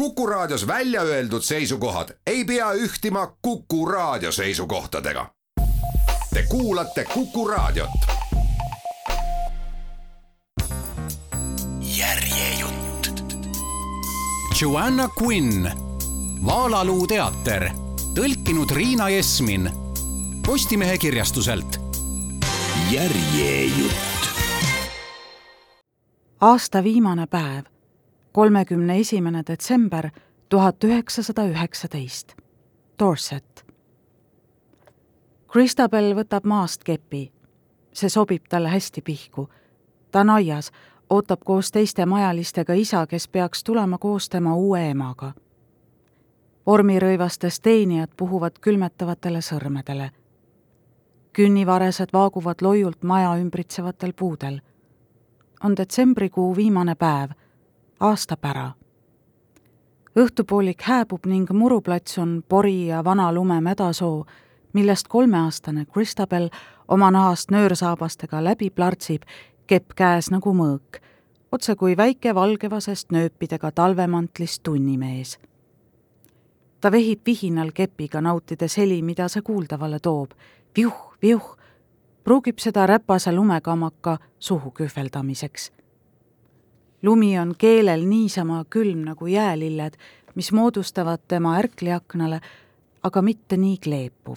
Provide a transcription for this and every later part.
Kuku Raadios välja öeldud seisukohad ei pea ühtima Kuku Raadio seisukohtadega. Te kuulate Kuku Raadiot. järjejutt. Joanna Quinn, Vaalaluu teater, tõlkinud Riina Jesmin Postimehe kirjastuselt. järjejutt. aasta viimane päev, kolmekümne esimene detsember tuhat üheksasada üheksateist, Dorset. Christabel võtab maast kepi. see sobib talle hästi pihku. ta on aias, ootab koos teiste majalistega isa, kes peaks tulema koos tema uue emaga. vormirõivastes teenijad puhuvad külmetavatele sõrmedele künnivaresed vaaguvad loiult maja ümbritsevatel puudel. on detsembrikuu viimane päev, aastapära. õhtupoolik hääbub ning muruplats on pori ja vana lume mädasoo, millest kolmeaastane Christabel oma nahast nöörsaabastega läbi plartsib, kepp käes nagu mõõk, otse kui väike valgevasest nööpidega talvemantlis tunnimees. ta vehib vihinal kepiga, nautides heli, mida see kuuldavale toob viuh, viuh, pruugib seda räpase lumekamaka suhu kühveldamiseks. Lumi on keelel niisama külm nagu jäälilled, mis moodustavad tema ärkliaknale, aga mitte nii kleepuv.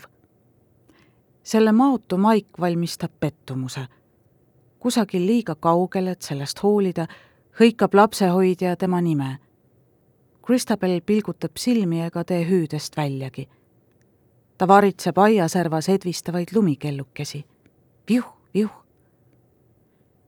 selle maotu maik valmistab pettumuse. kusagil liiga kaugel, et sellest hoolida, hõikab lapsehoidja tema nime. Christabel pilgutab silmi ega tee hüüdest väljagi ta varitseb aiaservas edvistavaid lumikellukesi. viuh, viuh.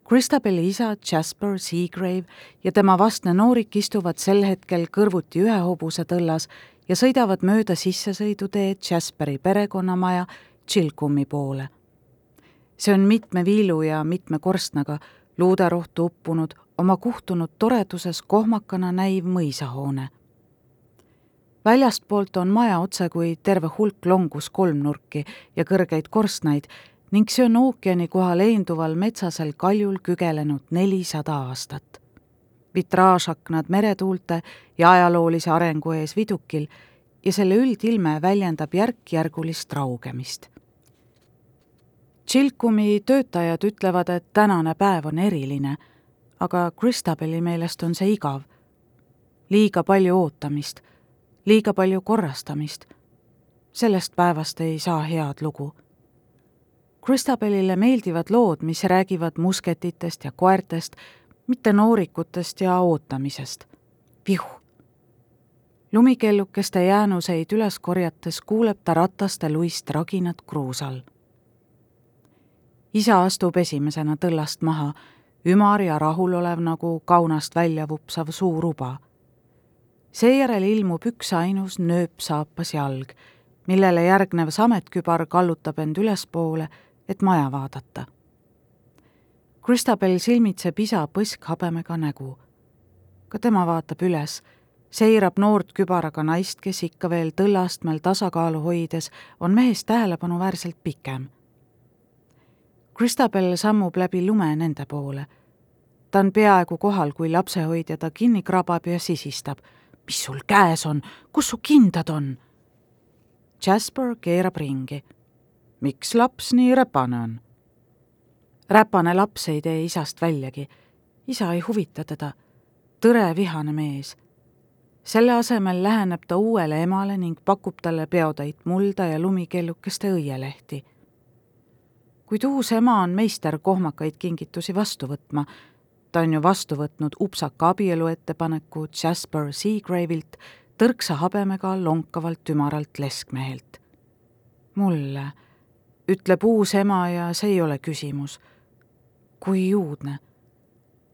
Christabeli isa Jasper Seagrave ja tema vastne noorik istuvad sel hetkel kõrvuti ühe hobuse tõllas ja sõidavad mööda sissesõiduteed Jasperi perekonnamaja Chilcumi poole. see on mitme viilu ja mitme korstnaga, luuderohtu uppunud, oma kuhtunud toreduses kohmakana näiv mõisahoone väljastpoolt on maja otse kui terve hulk longus kolmnurki ja kõrgeid korstnaid ning see on ookeani kohal leenduval metsasel kaljul kügelenud nelisada aastat. vitraažaknad meretuulte ja ajaloolise arengu ees vidukil ja selle üldilme väljendab järk-järgulist raugemist. Chilkumi töötajad ütlevad, et tänane päev on eriline, aga Christabeli meelest on see igav. liiga palju ootamist liiga palju korrastamist. sellest päevast ei saa head lugu. Christabelile meeldivad lood, mis räägivad musketitest ja koertest, mitte noorikutest ja ootamisest. vihu. lumikellukeste jäänuseid üles korjates kuuleb ta rataste luist raginat kruusal. isa astub esimesena tõllast maha, ümar ja rahulolev nagu kaunast välja vupsav suur uba seejärel ilmub üksainus nööpsaapas jalg, millele järgnev sametkübar kallutab end ülespoole, et maja vaadata. Christabel silmitseb isa põskhabemega nägu. ka tema vaatab üles, seirab noort kübaraga naist, kes ikka veel tõllaastmel tasakaalu hoides on mehest tähelepanuväärselt pikem. Christabel sammub läbi lume nende poole. ta on peaaegu kohal, kui lapsehoidja ta kinni krabab ja sisistab mis sul käes on, kus su kindad on? Jasper keerab ringi. Miks laps nii räpane on? räpane laps ei tee isast väljagi. isa ei huvita teda. tõre vihane mees. selle asemel läheneb ta uuele emale ning pakub talle peotäit mulda ja lumikellukeste õielehti. kuid uus ema on meister kohmakaid kingitusi vastu võtma ta on ju vastu võtnud upsaka abielu ettepaneku Jasper Seagrave'ilt, tõrksa habemega lonkavalt ümaralt leskmehelt. mulle, ütleb uus ema ja see ei ole küsimus. kui juudne.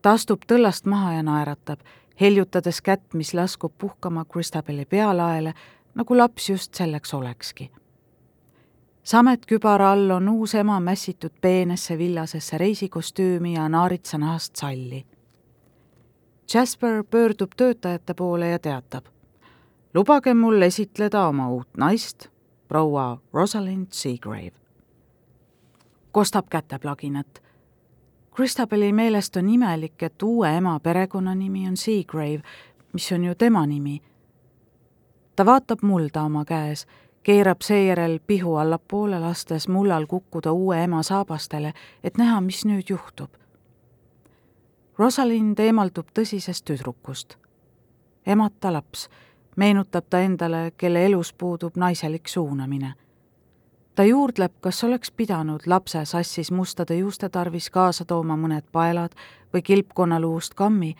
ta astub tõllast maha ja naeratab, heljutades kätt, mis laskub puhkama Christabeli pealaele, nagu laps just selleks olekski sametkübara all on uus ema mässitud peenesse villasesse reisikostüümi ja naaritsanahast salli. Jasper pöördub töötajate poole ja teatab. lubage mul esitleda oma uut naist, proua Rosalind Seagrave. Kostab käteplaginat. Christabeli meelest on imelik, et uue ema perekonnanimi on Seagrave, mis on ju tema nimi ta vaatab mulda oma käes, keerab seejärel pihu allapoole, lastes mullal kukkuda uue ema saabastele, et näha, mis nüüd juhtub. Rosalind eemaldub tõsisest tüdrukust. emata laps, meenutab ta endale, kelle elus puudub naiselik suunamine ta juurdleb, kas oleks pidanud lapse sassis mustade juuste tarvis kaasa tooma mõned paelad või kilpkonnaluust kammi,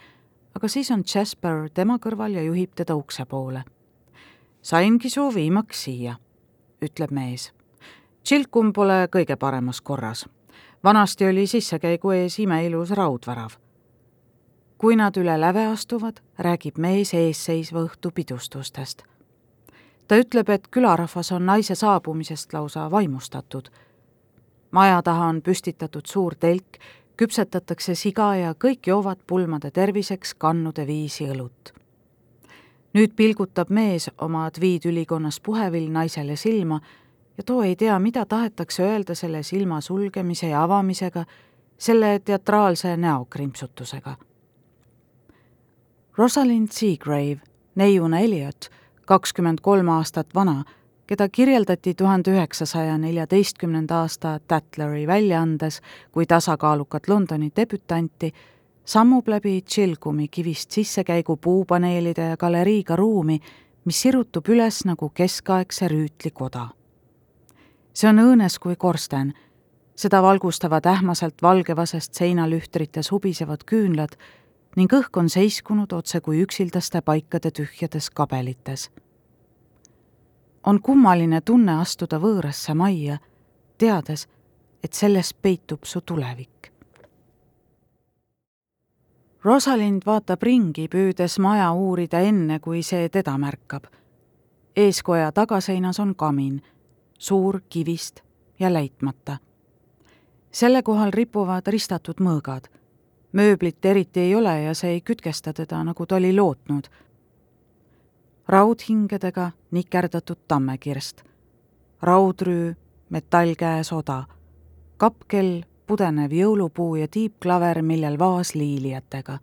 aga siis on Jasper tema kõrval ja juhib teda ukse poole. saingi su viimaks siia, ütleb mees. Tšilkum pole kõige paremas korras. vanasti oli sissekäigu ees imeilus raudvärav. kui nad üle läve astuvad, räägib mees eesseisva õhtu pidustustest ta ütleb, et külarahvas on naise saabumisest lausa vaimustatud. maja taha on püstitatud suur telk, küpsetatakse siga ja kõik joovad pulmade terviseks kannude viisi õlut. nüüd pilgutab mees oma tweedülikonnas puhevill naisele silma ja too ei tea, mida tahetakse öelda selle silma sulgemise ja avamisega, selle teatraalse näokrimpsutusega. Rosalind Seagrave, neiuna Elliot kakskümmend kolm aastat vana, keda kirjeldati tuhande üheksasaja neljateistkümnenda aasta Tatleri väljaandes kui tasakaalukat Londoni debütanti, sammub läbi Chilgumi kivist sissekäigu puupaneelide ja galeriiga ruumi, mis sirutub üles nagu keskaegse rüütli koda. see on õõnes kui korsten, seda valgustavad ähmaselt valgevasest seinalühtrites hubisevad küünlad ning õhk on seiskunud otse kui üksildaste paikade tühjades kabelites. on kummaline tunne astuda võõrasse majja, teades, et selles peitub su tulevik. Rosalind vaatab ringi, püüdes maja uurida enne, kui see teda märkab. eeskoja tagaseinas on kamin, suur kivist ja läitmata. selle kohal ripuvad ristatud mõõgad mööblit eriti ei ole ja see ei kütkesta teda, nagu ta oli lootnud. raudhingedega nikerdatud tammekirst, raudrüü, metallkäes oda, kappkell, pudenev jõulupuu ja tiibklaver, millel vaas liiliatega.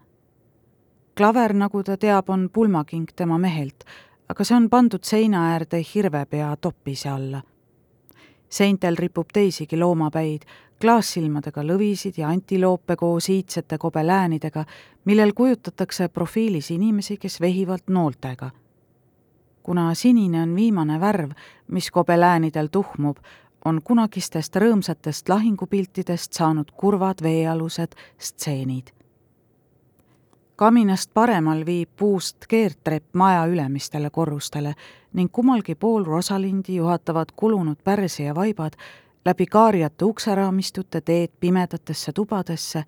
klaver, nagu ta teab, on pulmaking tema mehelt, aga see on pandud seina äärde hirvepea toppise alla. Seintel ripub teisigi loomapäid, klaassilmadega lõvisid ja antiloope koos iidsete kobeläänidega, millel kujutatakse profiilis inimesi, kes vehivad nooltega. kuna sinine on viimane värv, mis kobeläänidel tuhmub, on kunagistest rõõmsatest lahingupiltidest saanud kurvad veealused stseenid. kaminast paremal viib puust keerdtrepp maja ülemistele korrustele ning kummalgi pool Rosalindi juhatavad kulunud Pärsia vaibad läbi kaarjate ukseraamistute teed pimedatesse tubadesse,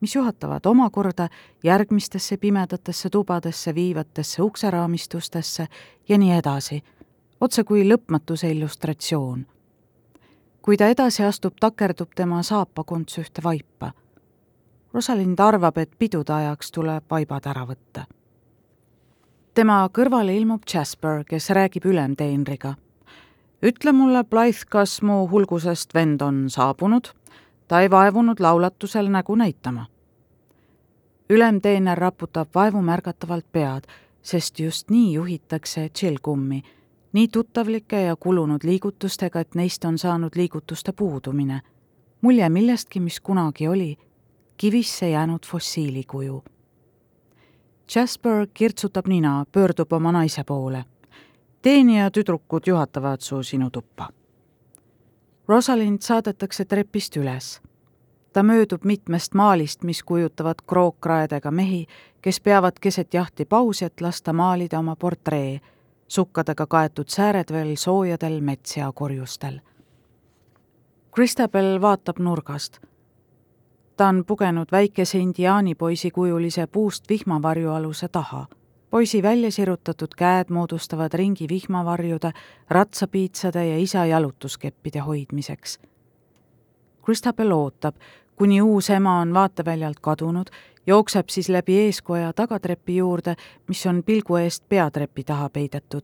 mis juhatavad omakorda järgmistesse pimedatesse tubadesse viivatesse ukseraamistustesse ja nii edasi, otse kui lõpmatuse illustratsioon. kui ta edasi astub, takerdub tema saapakonts ühte vaipa. Rosalind arvab, et pidude ajaks tuleb vaibad ära võtta. Tema kõrvale ilmub Jasper, kes räägib ülemteenriga ütle mulle, Blythe, kas mu hulgusest vend on saabunud? ta ei vaevunud laulatusel nägu näitama. ülemteener raputab vaevumärgatavalt pead, sest just nii juhitakse tšellkummi, nii tuttavlike ja kulunud liigutustega, et neist on saanud liigutuste puudumine. mulje millestki, mis kunagi oli, kivisse jäänud fossiilikuju. Jasper kirtsutab nina, pöördub oma naise poole teenija tüdrukud juhatavad su sinu tuppa. Rosalind saadetakse trepist üles. ta möödub mitmest maalist, mis kujutavad krookraedega mehi, kes peavad keset jahti pausi, et lasta maalida oma portree, sukkadega kaetud sääred veel soojadel metssea-korjustel. Christabel vaatab nurgast. Ta on pugenud väikese indiaanipoisi kujulise puust vihmavarjualuse taha poisi välja sirutatud käed moodustavad ringi vihmavarjude, ratsapiitsade ja isa jalutuskeppide hoidmiseks. Christabel ootab, kuni uus ema on vaateväljalt kadunud, jookseb siis läbi eeskoja tagatrepi juurde, mis on pilgu eest peatrepi taha peidetud.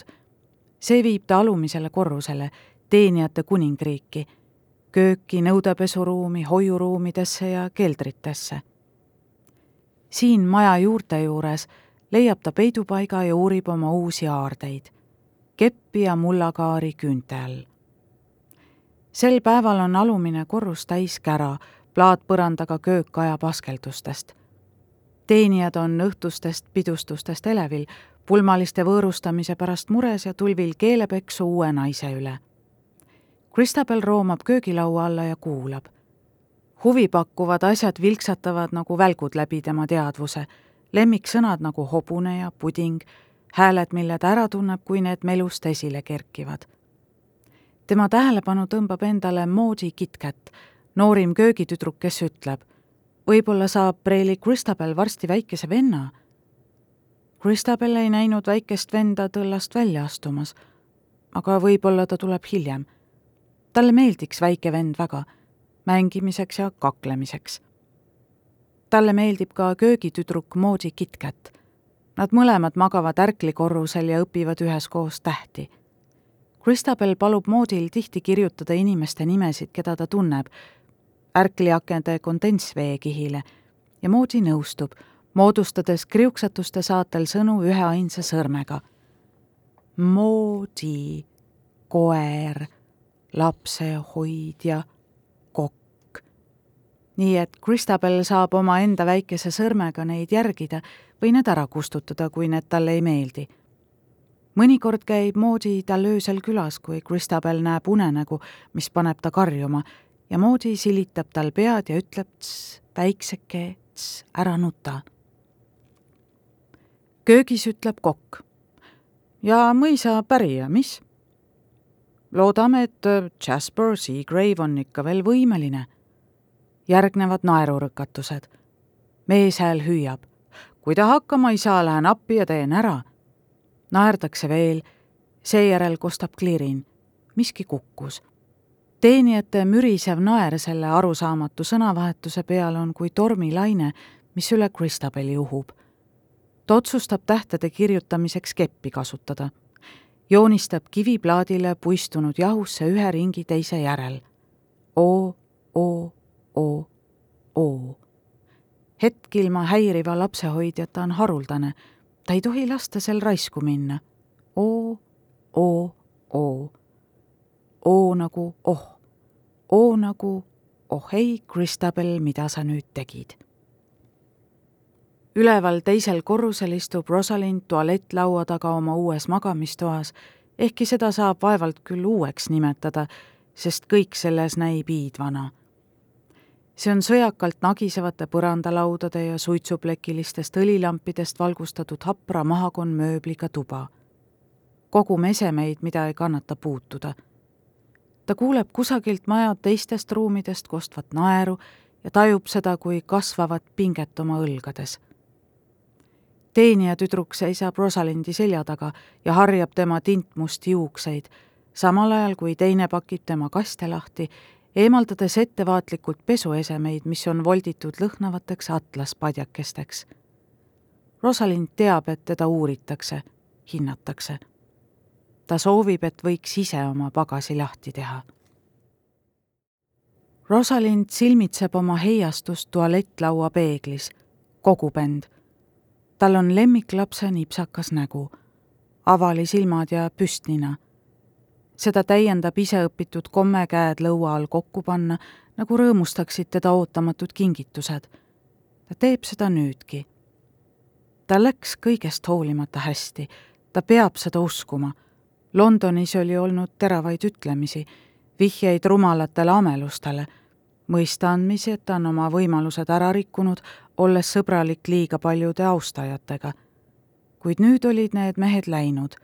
see viib ta alumisele korrusele, teenijate kuningriiki, kööki, nõudepesuruumi, hoiuruumidesse ja keldritesse. siin maja juurte juures leiab ta peidupaiga ja uurib oma uusi aardeid. keppi ja mullakaari küünte all. sel päeval on alumine korrus täis kära, plaatpõrandaga köök ajab askeldustest. teenijad on õhtustest pidustustest elevil, pulmaliste võõrustamise pärast mures ja tulvil keelepeksu uue naise üle. Christabel roomab köögilaua alla ja kuulab. huvipakkuvad asjad vilksatavad nagu välgud läbi tema teadvuse, lemmiksõnad nagu hobune ja puding, hääled, mille ta ära tunneb, kui need melust esile kerkivad. tema tähelepanu tõmbab endale Maudi KitKat, noorim köögitüdruk, kes ütleb, võib-olla saab preili Christabel varsti väikese venna Christabel ei näinud väikest venda tõllast välja astumas, aga võib-olla ta tuleb hiljem. Talle meeldiks väike vend väga, mängimiseks ja kaklemiseks. talle meeldib ka köögitüdruk Maudi KitKat. Nad mõlemad magavad ärklikorrusel ja õpivad üheskoos tähti. Christabel palub Maudil tihti kirjutada inimeste nimesid, keda ta tunneb, ärkliakende kondensveekihile ja Maudi nõustub moodustades kriuksatuste saatel sõnu üheainsa sõrmega. moodi, koer, lapsehoidja, kokk. nii et Christabel saab omaenda väikese sõrmega neid järgida või need ära kustutada, kui need talle ei meeldi. mõnikord käib Moodi tal öösel külas, kui Christabel näeb unenägu, mis paneb ta karjuma ja Moodi silitab tal pead ja ütleb tss, väikseke, tss, ära nuta köögis ütleb kokk. ja mõisa pärija, mis? Loodame, et äh, Jasper Seagrave on ikka veel võimeline. järgnevad naerurõkatused. meeshääl hüüab. kui ta hakkama ei saa, lähen appi ja teen ära. naerdakse veel, seejärel kostab klirin. miski kukkus teenijate mürisev naer selle arusaamatu sõnavahetuse peale on kui tormilaine, mis üle Christabeli uhub ta otsustab tähtede kirjutamiseks keppi kasutada. Joonistab kiviplaadile puistunud jahusse ühe ringi teise järel. O, O, O, O. hetk ilma häiriva lapsehoidjata on haruldane, ta ei tohi lasta sel raisku minna. O, O, O. O nagu oh, O nagu oh ei, Christabel, mida sa nüüd tegid üleval teisel korrusel istub Rosalind tualettlaua taga oma uues magamistoas, ehkki seda saab vaevalt küll uueks nimetada, sest kõik selles näib iidvana. see on sõjakalt nagisevate põrandalaudade ja suitsuplekilistest õlilampidest valgustatud hapra mahakonnmööbliga tuba. kogum esemeid, mida ei kannata puutuda. ta kuuleb kusagilt maja teistest ruumidest kostvat naeru ja tajub seda kui kasvavat pinget oma õlgades teenijatüdruk seisab Rosalindi selja taga ja harjab tema tintmusti juukseid, samal ajal kui teine pakib tema kaste lahti, eemaldades ettevaatlikult pesuesemeid, mis on volditud lõhnavateks atlaspadjakesteks. Rosalind teab, et teda uuritakse, hinnatakse. ta soovib, et võiks ise oma pagasi lahti teha. Rosalind silmitseb oma heiastust tualettlaua peeglis, kogub end tal on lemmiklapse nipsakas nägu, avalisilmad ja püstnina. seda täiendab iseõpitud komme käed lõua all kokku panna, nagu rõõmustaksid teda ootamatud kingitused. ta teeb seda nüüdki. tal läks kõigest hoolimata hästi, ta peab seda uskuma. Londonis oli olnud teravaid ütlemisi, vihjeid rumalatele amelustele mõistaandmisi, et ta on oma võimalused ära rikkunud, olles sõbralik liiga paljude austajatega. kuid nüüd olid need mehed läinud.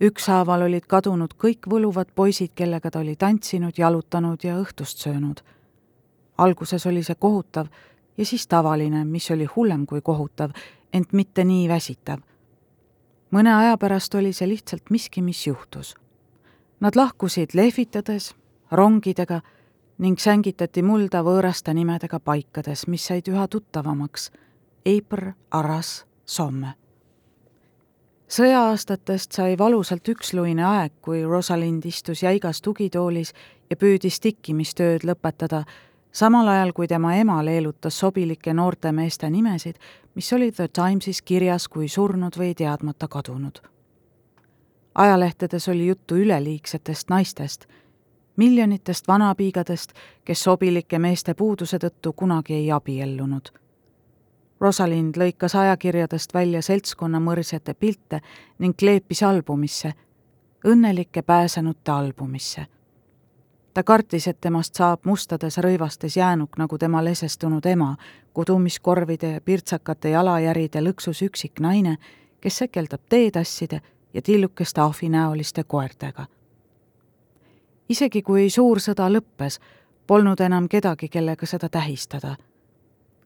ükshaaval olid kadunud kõik võluvad poisid, kellega ta oli tantsinud, jalutanud ja õhtust söönud. alguses oli see kohutav ja siis tavaline, mis oli hullem kui kohutav, ent mitte nii väsitav. mõne aja pärast oli see lihtsalt miski, mis juhtus. Nad lahkusid lehvitades, rongidega ning sängitati mulda võõraste nimedega paikades, mis said üha tuttavamaks. Eipr, Arras, Somme. sõja-aastatest sai valusalt üksluine aeg, kui Rosalind istus jäigas tugitoolis ja püüdis tikkimistööd lõpetada, samal ajal kui tema ema leelutas sobilike noorte meeste nimesid, mis olid The Timesis kirjas kui surnud või teadmata kadunud. ajalehtedes oli juttu üleliigsetest naistest, miljonitest vanapiigadest, kes sobilike meeste puuduse tõttu kunagi ei abiellunud. Rosalind lõikas ajakirjadest välja seltskonna mõrsjate pilte ning kleepis albumisse, õnnelike pääsenute albumisse ta kartis, et temast saab mustades rõivastes jäänuk nagu tema lesestunud ema, kudumiskorvide ja pirtsakate jalajäride lõksus üksik naine, kes sekeldab teetasside ja tillukeste ahvinäoliste koertega. Isegi kui suur sõda lõppes, polnud enam kedagi, kellega seda tähistada.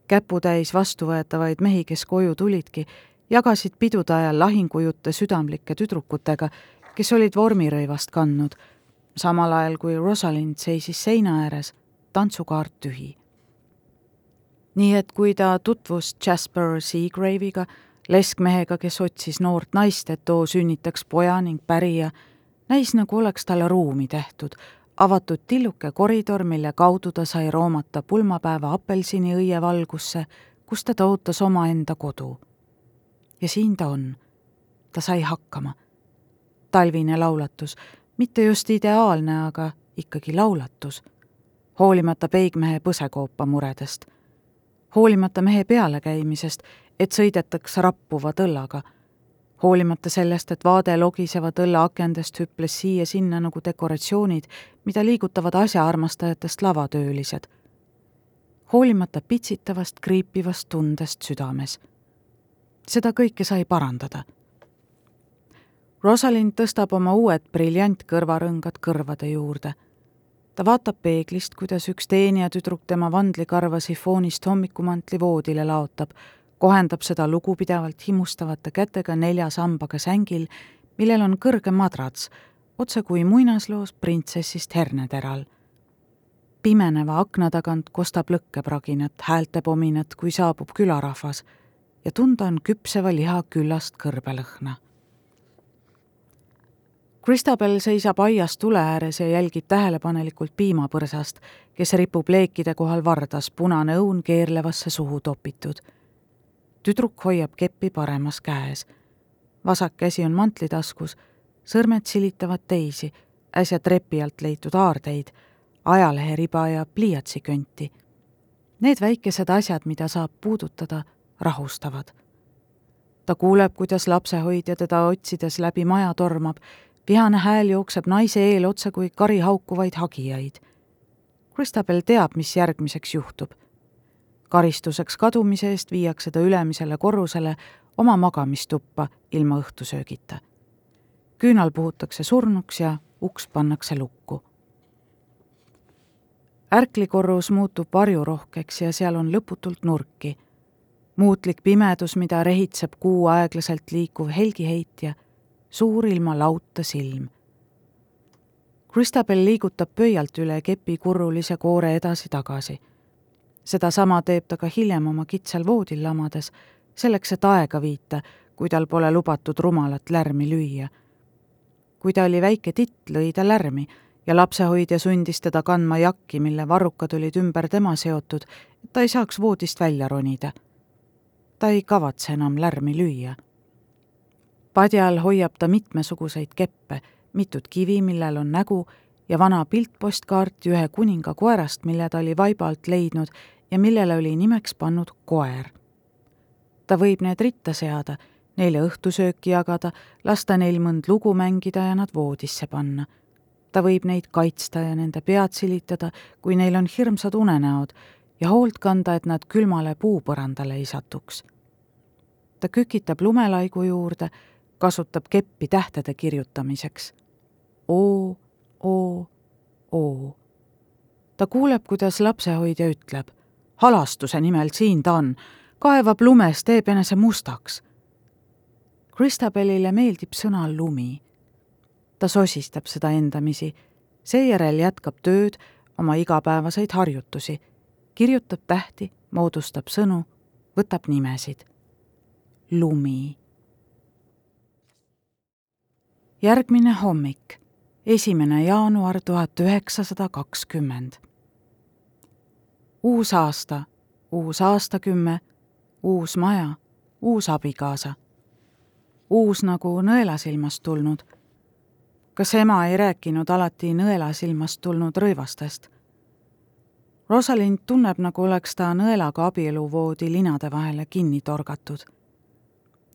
käputäis vastuvõetavaid mehi, kes koju tulidki, jagasid pidude ajal lahingujutte südamlike tüdrukutega, kes olid vormirõivast kandnud samal ajal kui Rosalind seisis seina ääres, tantsukaart tühi. nii et kui ta tutvus Jasper Seagrave'iga, leskmehega, kes otsis noort naist, et too sünnitaks poja ning pärija, näis nagu oleks talle ruumi tehtud, avatud tilluke koridor, mille kaudu ta sai roomata pulmapäeva apelsiniõie valgusse, kus teda ootas omaenda kodu. ja siin ta on. ta sai hakkama. talvine laulatus, mitte just ideaalne, aga ikkagi laulatus. hoolimata peigmehe põsekoopa muredest. hoolimata mehe pealekäimisest, et sõidetaks rappuva tõllaga. Hoolimata sellest, et vaade logiseva tõlla akendest hüples siia-sinna nagu dekoratsioonid, mida liigutavad asjaarmastajatest lavatöölised. hoolimata pitsitavast kriipivast tundest südames. seda kõike sai parandada Rosalind tõstab oma uued briljantkõrvarõngad kõrvade juurde. ta vaatab peeglist, kuidas üks teenijatüdruk tema vandlikarva sifoonist hommikumantli voodile laotab, kohendab seda lugupidevalt himustavate kätega nelja sambaga sängil, millel on kõrge madrats, otse kui muinasloos printsessist herneteral. pimeneva akna tagant kostab lõkkepraginat, häältepominat, kui saabub külarahvas ja tunda on küpseva liha küllast kõrbelõhna Christabel seisab aias tule ääres ja jälgib tähelepanelikult piimapõrsast, kes ripub leekide kohal vardas, punane õun keerlevasse suhu topitud. Tüdruk hoiab keppi paremas käes. vasak käsi on mantlitaskus, sõrmed silitavad teisi, äsja trepi alt leitud aardeid, ajaleheriba ja pliiatsikönti. Need väikesed asjad, mida saab puudutada, rahustavad. ta kuuleb, kuidas lapsehoidja teda otsides läbi maja tormab vihane hääl jookseb naise eel otse kui kari haukuvaid hagijaid. Christabel teab, mis järgmiseks juhtub. Karistuseks kadumise eest viiakse ta ülemisele korrusele oma magamistuppa ilma õhtusöögita. küünal puhutakse surnuks ja uks pannakse lukku. ärklikorrus muutub varjurohkeks ja seal on lõputult nurki. muutlik pimedus, mida rehitseb kuu aeglaselt liikuv helgiheitja suur ilma lauta silm. Christabel liigutab pöialt üle kepi kurrulise koore edasi-tagasi. Sedasama teeb ta ka hiljem oma kitsal voodil lamades, selleks, et aega viita, kui tal pole lubatud rumalat lärmi lüüa. kui ta oli väike titt, lõi ta lärmi ja lapsehoidja sundis teda kandma jakki, mille varrukad olid ümber tema seotud, et ta ei saaks voodist välja ronida. ta ei kavatse enam lärmi lüüa padjal hoiab ta mitmesuguseid keppe, mitut kivi, millel on nägu ja vana piltpostkaarti ühe kuninga koerast, mille ta oli vaiba alt leidnud ja millele oli nimeks pannud koer. ta võib need ritta seada, neile õhtusööki jagada, lasta neil mõnd lugu mängida ja nad voodisse panna. ta võib neid kaitsta ja nende pead silitada, kui neil on hirmsad unenäod ja hoolt kanda, et nad külmale puupõrandale ei satuks. ta kükitab lumelaigu juurde kasutab keppi tähtede kirjutamiseks. oo, oo, oo. ta kuuleb, kuidas lapsehoidja ütleb, halastuse nimel siin ta on, kaevab lumes, teeb enese mustaks. Kristabelile meeldib sõna lumi. ta sosistab seda endamisi, seejärel jätkab tööd, oma igapäevaseid harjutusi, kirjutab tähti, moodustab sõnu, võtab nimesid. lumi järgmine hommik, esimene jaanuar tuhat üheksasada kakskümmend. Uus aasta, uus aastakümme, uus maja, uus abikaasa. uus nagu nõelasilmast tulnud, kas ema ei rääkinud alati nõelasilmast tulnud rõivastest? Rosalind tunneb, nagu oleks ta nõelaga abieluvoodi linade vahele kinni torgatud.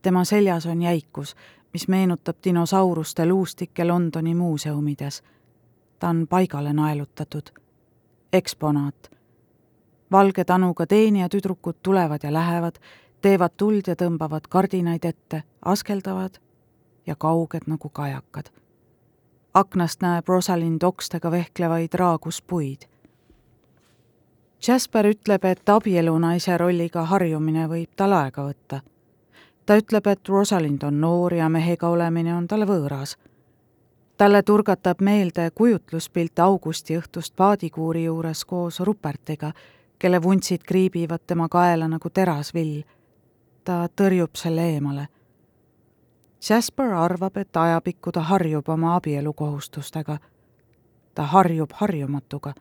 tema seljas on jäikus, mis meenutab dinosauruste luustikke Londoni muuseumides. ta on paigale naelutatud. eksponaat. Valge tanuga teenijatüdrukud tulevad ja lähevad, teevad tuld ja tõmbavad kardinaid ette, askeldavad ja kauged nagu kajakad. aknast näeb Rosalind okstega vehklevaid raaguspuid. Jasper ütleb, et abielunaise rolliga harjumine võib tal aega võtta. ta ütleb, et Rosalind on noor ja mehega olemine on talle võõras. talle turgatab meelde kujutluspilt augustiõhtust paadikuuri juures koos Rupertiga, kelle vuntsid kriibivad tema kaela nagu terasvill. ta tõrjub selle eemale Jasper arvab, et ajapikku ta harjub oma abielukohustustega. ta harjub harjumatuga.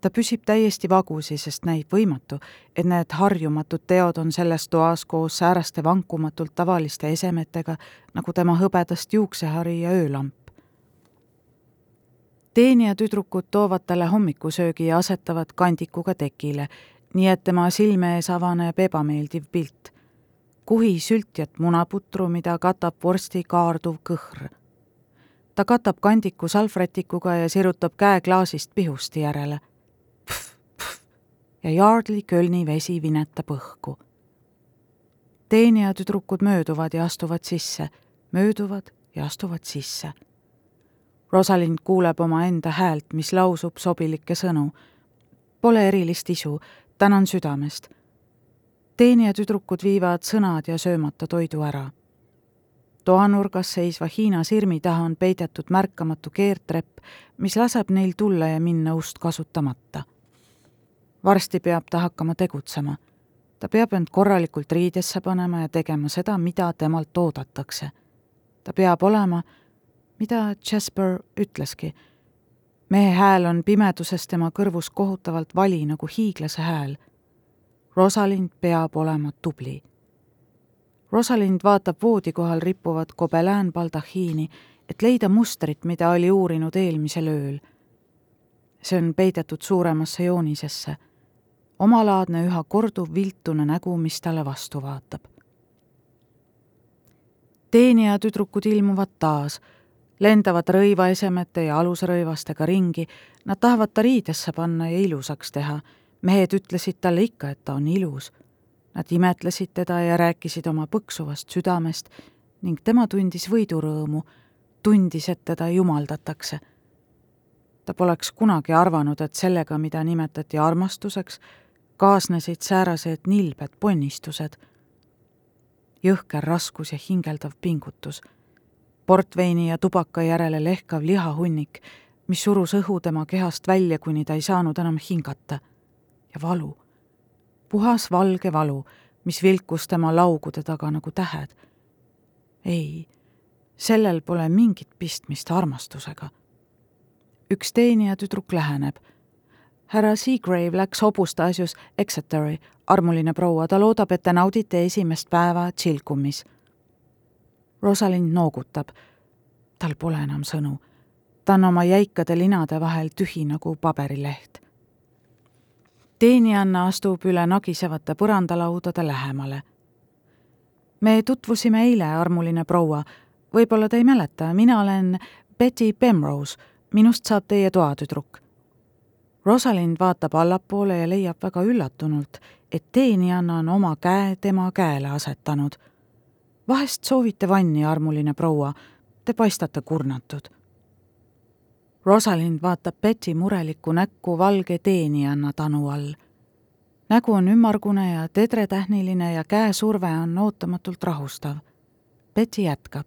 ta püsib täiesti vagusi, sest näib võimatu, et need harjumatud teod on selles toas koos sääraste vankumatult tavaliste esemetega, nagu tema hõbedast juuksehari ja öölamp. Teenijatüdrukud toovad talle hommikusöögi ja asetavad kandikuga tekile, nii et tema silme ees avaneb ebameeldiv pilt kuhi sültjat munaputru, mida katab vorsti kaarduv kõhr. ta katab kandiku salvrätikuga ja sirutab käe klaasist pihusti järele. ja Yardley Kölni vesi vinetab õhku. teenijatüdrukud mööduvad ja astuvad sisse, mööduvad ja astuvad sisse. Rosalind kuuleb omaenda häält, mis lausub sobilikke sõnu. Pole erilist isu, tänan südamest teenijatüdrukud viivad sõnad ja söömata toidu ära. toanurgas seisva Hiina sirmi taha on peidetud märkamatu keerdtrepp, mis laseb neil tulla ja minna ust kasutamata. varsti peab ta hakkama tegutsema. ta peab end korralikult riidesse panema ja tegema seda, mida temalt oodatakse. ta peab olema, mida Jasper ütleski, mehe hääl on pimeduses tema kõrvus kohutavalt vali nagu hiiglase hääl Rosalind peab olema tubli. Rosalind vaatab voodi kohal rippuvat gobelään baldahiini, et leida mustrit, mida oli uurinud eelmisel ööl. see on peidetud suuremasse joonisesse, omalaadne üha korduv viltune nägu, mis talle vastu vaatab. teenijatüdrukud ilmuvad taas, lendavad rõivaesemete ja alusrõivastega ringi, nad tahavad ta riidesse panna ja ilusaks teha mehed ütlesid talle ikka, et ta on ilus. Nad imetlesid teda ja rääkisid oma põksuvast südamest ning tema tundis võidurõõmu, tundis, et teda jumaldatakse. ta poleks kunagi arvanud, et sellega, mida nimetati armastuseks, kaasnesid säärased nilbed ponnistused. jõhker raskus ja hingeldav pingutus, portveini ja tubaka järele lehkav lihahunnik, mis surus õhu tema kehast välja, kuni ta ei saanud enam hingata ja valu. puhas valge valu, mis vilkus tema laugude taga nagu tähed. ei, sellel pole mingit pistmist armastusega. üks teenijatüdruk läheneb. härra Seagrave läks hobuste asjus Exeteri, armuline proua, ta loodab, et te naudite esimest päeva Chilcumis. Rosalind noogutab. tal pole enam sõnu. ta on oma jäikade linade vahel tühi nagu paberileht teenijanna astub üle nagisevate põrandalaudade lähemale. me tutvusime eile, armuline proua. võib-olla te ei mäleta, mina olen Betty Pemrose, minust saab teie toatüdruk. Rosalind vaatab allapoole ja leiab väga üllatunult, et teenijanna on oma käe tema käele asetanud. Vahest soovite vanni, armuline proua, te paistate kurnatud Rosalind vaatab Betty murelikku näkku valge teenijanna tanu all. nägu on ümmargune ja tedretähniline ja käesurve on ootamatult rahustav. Betty jätkab.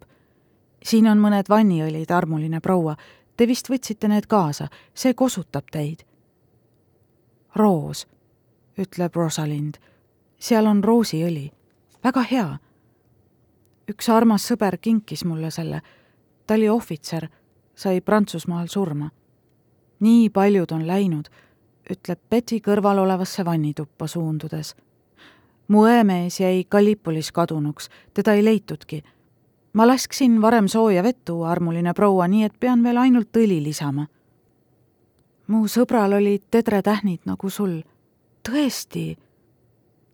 siin on mõned vanniõlid, armuline proua. Te vist võtsite need kaasa, see kosutab teid. roos, ütleb Rosalind. seal on roosiõli. väga hea. Üks armas sõber kinkis mulle selle. ta oli ohvitser sai Prantsusmaal surma. nii paljud on läinud, ütleb Betty kõrval olevasse vannituppa suundudes. mu õemees jäi Gallipolis kadunuks, teda ei leitudki. ma lasksin varem sooja vett tuua, armuline proua, nii et pean veel ainult õli lisama. mu sõbral olid tedretähnid nagu sul. tõesti?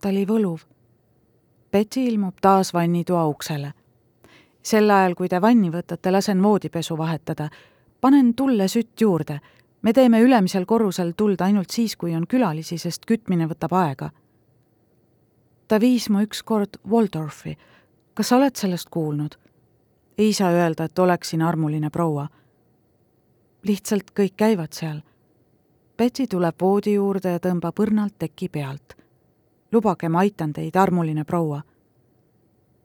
ta oli võluv. Betty ilmub taas vannitoa uksele. sel ajal, kui te vanni võtate, lasen voodipesu vahetada. panen tulle sütt juurde. me teeme ülemisel korrusel tuld ainult siis, kui on külalisi, sest kütmine võtab aega. ta viis mu ükskord Waldorfi. kas sa oled sellest kuulnud? ei saa öelda, et oleksin armuline proua. lihtsalt kõik käivad seal. Betty tuleb voodi juurde ja tõmbab õrnalt teki pealt. Lubage, ma aitan teid, armuline proua.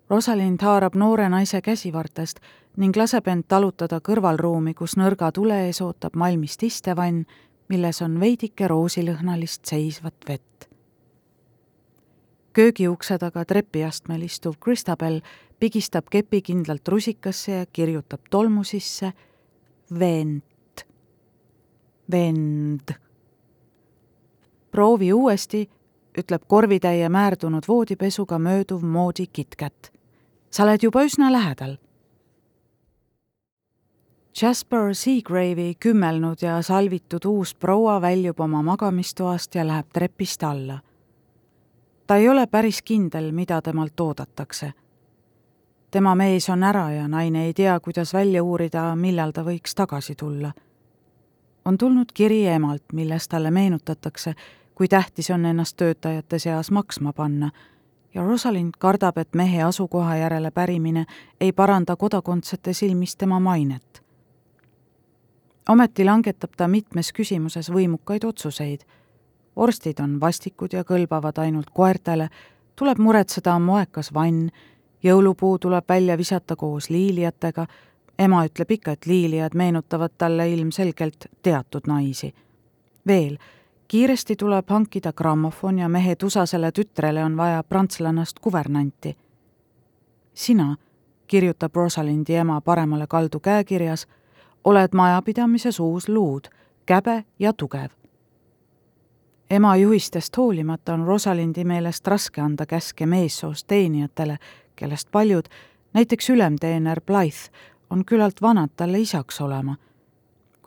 Rosalind haarab noore naise käsivartest ning laseb end talutada kõrvalruumi, kus nõrga tule ees ootab malmist istevann, milles on veidike roosilõhnalist seisvat vett. köögiukse taga trepiastmel istuv Christabel pigistab kepi kindlalt rusikasse ja kirjutab tolmu sisse vent, vend. proovi uuesti, ütleb korvitäie määrdunud voodipesuga mööduv moodi KitKat. sa oled juba üsna lähedal. Jasper Seagrave'i kümmelnud ja salvitud uus proua väljub oma magamistoast ja läheb trepist alla. ta ei ole päris kindel, mida temalt oodatakse tema mees on ära ja naine ei tea, kuidas välja uurida, millal ta võiks tagasi tulla. on tulnud kiri emalt, milles talle meenutatakse, kui tähtis on ennast töötajate seas maksma panna ja Rosalind kardab, et mehe asukoha järele pärimine ei paranda kodakondsete silmis tema mainet. ometi langetab ta mitmes küsimuses võimukaid otsuseid. vorstid on vastikud ja kõlbavad ainult koertele, tuleb muretseda moekas vann jõulupuu tuleb välja visata koos liiliatega, ema ütleb ikka, et liiliad meenutavad talle ilmselgelt teatud naisi. veel, kiiresti tuleb hankida grammofon ja mehe tusasele tütrele on vaja prantslannast kuvernanti. sina, kirjutab Rosalindi ema paremale kaldu käekirjas, oled majapidamises uus luud, käbe ja tugev ema juhistest hoolimata on Rosalindi meelest raske anda käske meessoost teenijatele, kellest paljud, näiteks ülemteener Blythe, on küllalt vanad talle isaks olema.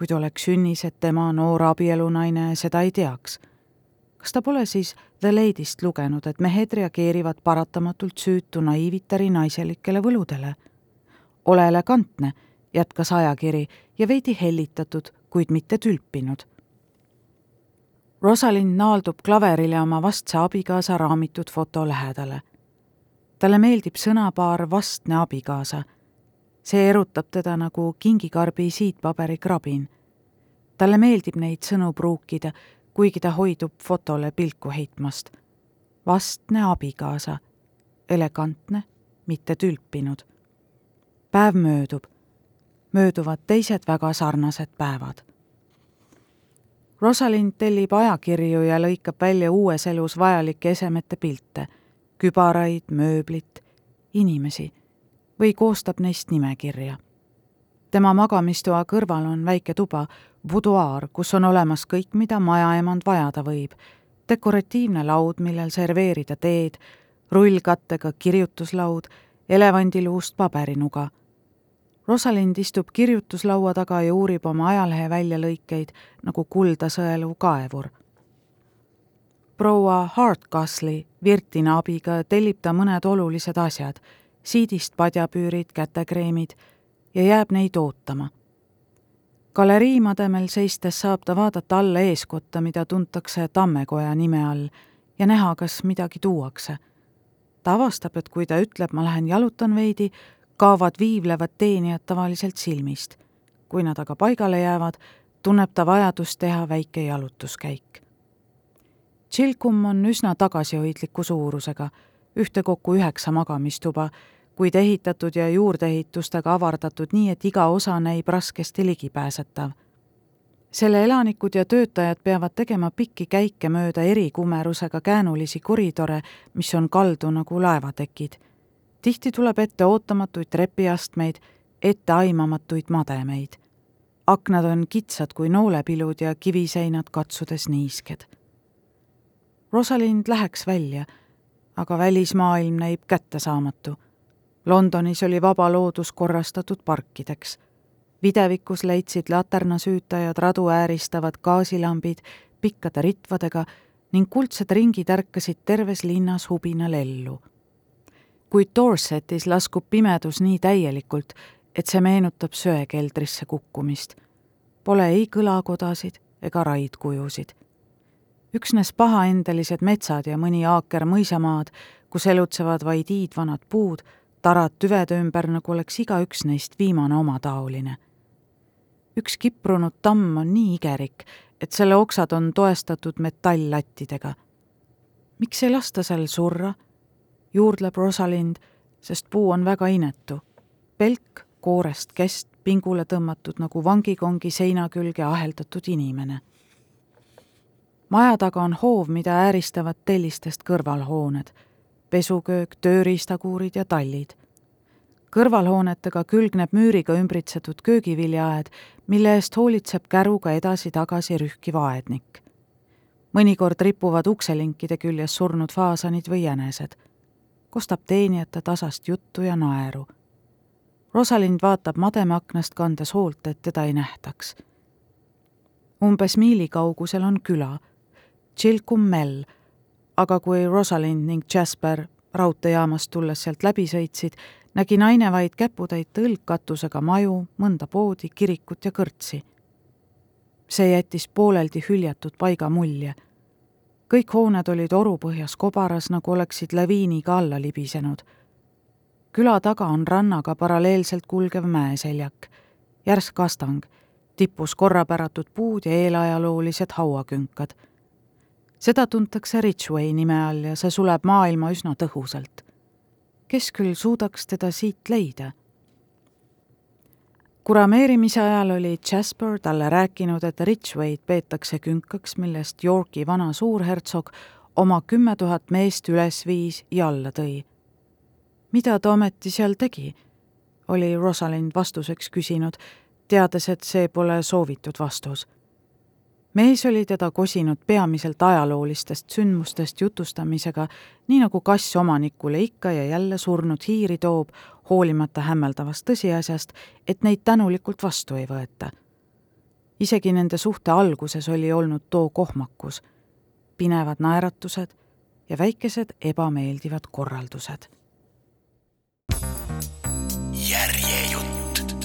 Kuid oleks sünnis, et tema noor abielunaine seda ei teaks. kas ta pole siis The Lady'st lugenud, et mehed reageerivad paratamatult süütu naiivitari naiselikele võludele? ole elegantne, jätkas ajakiri ja veidi hellitatud, kuid mitte tülpinud Rosalind naaldub klaverile oma vastse abikaasa raamitud foto lähedale talle meeldib sõnapaar vastne abikaasa. See erutab teda nagu kingikarbi siitpaberi krabin. talle meeldib neid sõnu pruukida, kuigi ta hoidub fotole pilku heitmast. vastne abikaasa, elegantne, mitte tülpinud. päev möödub, mööduvad teised väga sarnased päevad Rosalind tellib ajakirju ja lõikab välja uues elus vajalike esemete pilte kübaraid, mööblit, inimesi või koostab neist nimekirja. tema magamistoa kõrval on väike tuba, buduaar, kus on olemas kõik, mida majaemand vajada võib, dekoratiivne laud, millel serveerida teed, rullkattega kirjutuslaud, elevandiluust paberinuga. Rosalind istub kirjutuslaua taga ja uurib oma ajalehe väljalõikeid nagu kulda sõeluv kaevur proua Hardcastle'i Virtina abiga tellib ta mõned olulised asjad, siidist padjapüürid, kätekreemid ja jääb neid ootama. galerii mademel seistes saab ta vaadata alla eeskotta, mida tuntakse Tammekoja nime all ja näha, kas midagi tuuakse. ta avastab, et kui ta ütleb, ma lähen jalutan veidi, kaovad viivlevad teenijad tavaliselt silmist. kui nad aga paigale jäävad, tunneb ta vajadust teha väike jalutuskäik Chilcum on üsna tagasihoidliku suurusega, ühtekokku üheksa magamistuba, kuid ehitatud ja juurdeehitustega avardatud nii, et iga osa näib raskesti ligipääsetav. selle elanikud ja töötajad peavad tegema pikki käike mööda erikumerusega käänulisi koridore, mis on kaldu nagu laevatekid. tihti tuleb ette ootamatuid trepiastmeid, etteaimamatuid mademeid. aknad on kitsad kui noolepilud ja kiviseinad katsudes niisked Rosalind läheks välja, aga välismaailm näib kättesaamatu. Londonis oli vaba loodus korrastatud parkideks. videvikus leidsid laternasüütajad radu ääristavad gaasilambid pikkade ritvadega ning kuldsed ringid ärkasid terves linnas hubinal ellu. kuid Dorsetis laskub pimedus nii täielikult, et see meenutab söekeldrisse kukkumist. Pole ei kõlakodasid ega raidkujusid. Üksnes pahaendelised metsad ja mõni aaker mõisamaad, kus elutsevad vaid iidvanad puud, tarad tüvede ümber, nagu oleks igaüks neist viimane omataoline. üks kiprunud tamm on nii igerik, et selle oksad on toestatud metalllattidega. miks ei lasta seal surra? juurdleb Rosalind, sest puu on väga inetu. pelk koorest kest pingule tõmmatud nagu vangikongi seina külge aheldatud inimene. Maja taga on hoov, mida ääristavad tellistest kõrvalhooned, pesuköök, tööriistakuurid ja tallid. kõrvalhoonetega külgneb müüriga ümbritsetud köögiviljaaed, mille eest hoolitseb käruga edasi-tagasi rühkiv aednik. mõnikord ripuvad ukselinkide küljes surnud faasanid või jänesed. kostab teenijate tasast juttu ja naeru Rosalind vaatab mademeaknast, kandes hoolt, et teda ei nähtaks. umbes miili kaugusel on küla, Chilcum-Mell, aga kui Rosalind ning Jasper raudteejaamast tulles sealt läbi sõitsid, nägi naine vaid käputäit tõlgkatusega maju, mõnda poodi, kirikut ja kõrtsi. see jättis pooleldi hüljatud paiga mulje. kõik hooned olid orupõhjas kobaras, nagu oleksid laviiniga alla libisenud küla taga on rannaga paralleelselt kulgev mäeseljak, järsk astang, tipus korrapäratud puud ja eelajaloolised hauakünkad. Seda tuntakse Ridgway nime all ja see suleb maailma üsna tõhusalt. kes küll suudaks teda siit leida? kurameerimise ajal oli Jasper talle rääkinud, et Ridgway'd peetakse künkaks, millest Yorki vana suurhertsog oma kümme tuhat meest üles viis ja alla tõi mida ta ometi seal tegi? oli Rosalind vastuseks küsinud, teades, et see pole soovitud vastus. Mees oli teda kosinud peamiselt ajaloolistest sündmustest jutustamisega, nii nagu kass omanikule ikka ja jälle surnud hiiri toob, hoolimata hämmeldavast tõsiasjast, et neid tänulikult vastu ei võeta. isegi nende suhte alguses oli olnud too kohmakus, pinevad naeratused ja väikesed ebameeldivad korraldused järjejutt.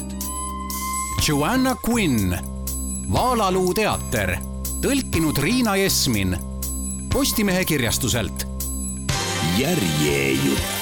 Joanna Quinn, Vaalaluu teater, tõlkinud Riina Jesmin Postimehe kirjastuselt. järjejutt